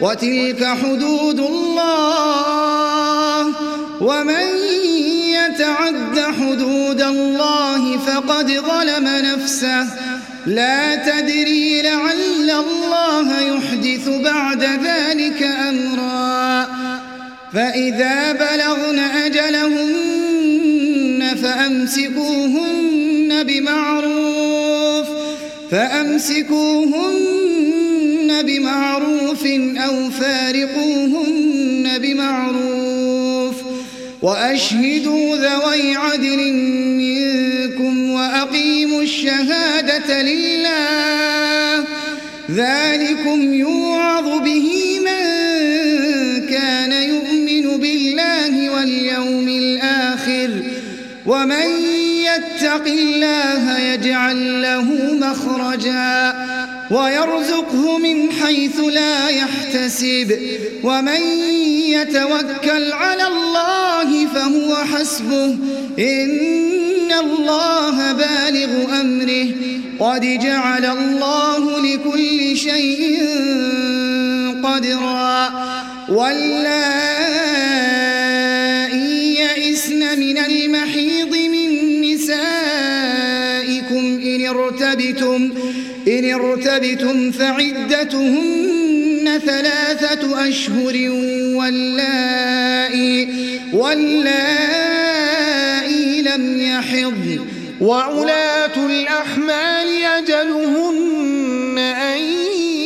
وتلك حدود الله. ومن يتعد حدود الله فقد ظلم نفسه. لا تدري لعل الله يحدث بعد ذلك أمرا. فإذا بلغن أجلهن فأمسكوهن بمعروف. فأمسكوهن بمعروف أو فارقوهن بمعروف وأشهدوا ذوي عدل منكم وأقيموا الشهادة لله ذلكم يوعظ به من كان يؤمن بالله واليوم الآخر ومن يتق الله يجعل له مخرجا ويرزقه من حيث لا يحتسب. ومن يتوكل على الله فهو حسبه. إن الله بالغ أمره. قد جعل الله لكل شيء قدرا. واللائي ارتبتم فعدتهن ثلاثة أشهر واللائي, واللائي لم يحض وعلاة الأحمال يجلهن أن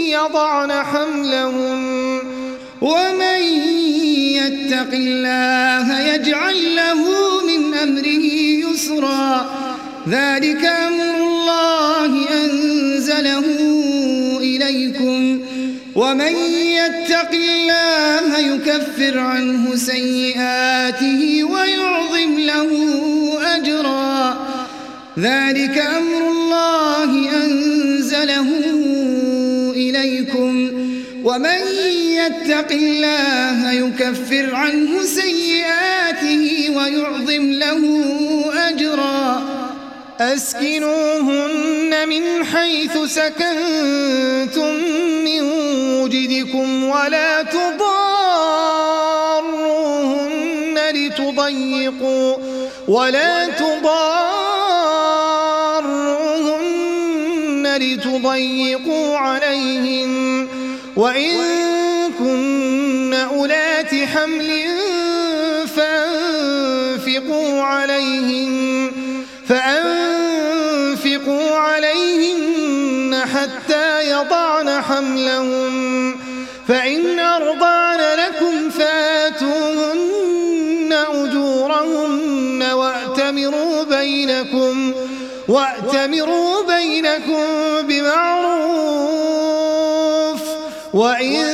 يضعن حملهن ومن يتق الله يجعل له من أمره يسرا ذلك أمر الله أنزله إليكم ومن يتق الله يكفر عنه سيئاته ويعظم له أجرا ذلك أمر الله أنزله إليكم ومن يتق الله يكفر عنه سيئاته ويعظم له أجرا أسكنوهن من حيث سكنتم من وجدكم ولا تضاروهن لتضيقوا ولا تضاروهن لتضيقوا عليهن وإن كن أولات حمل فأنفقوا وأتمروا بينكم بمعروف وإن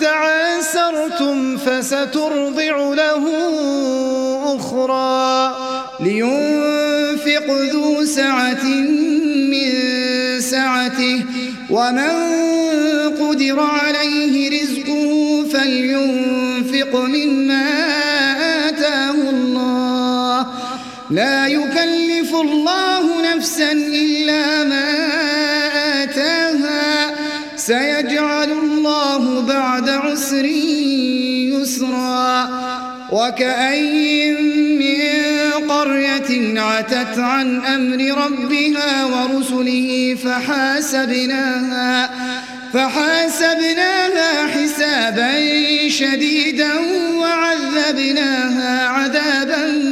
تعاسرتم فسترضع له أخرى لينفق ذو سعة من سعته ومن قدر عليه رزقه فلينفق مما لا يكلف الله نفسا إلا ما آتاها. سيجعل الله بعد عسر يسرا. وكأين من قرية عتت عن أمر ربها ورسله فحاسبناها فحاسبناها حسابا شديدا وعذبناها عذابا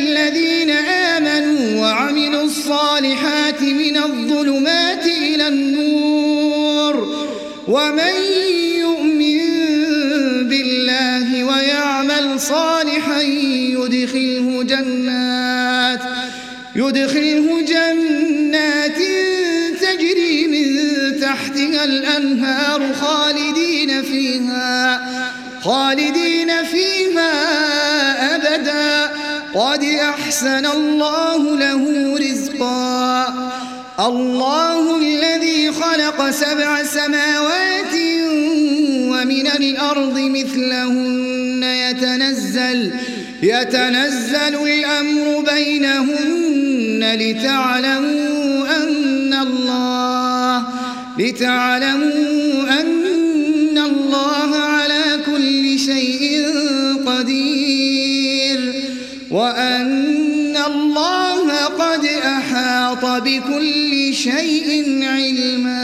الذين آمنوا وعملوا الصالحات من الظلمات إلى النور. ومن يؤمن بالله ويعمل صالحا يدخله جنات يدخله جنات تجري من تحتها الأنهار خالدين فيها خالدين فيها قد أحسن الله له رزقا. الله الذي خلق سبع سماوات ومن الأرض مثلهن يتنزل يتنزل الأمر بينهن لتعلموا أن الله لتعلموا أن وأن الله قد أحاط بكل شيء علما.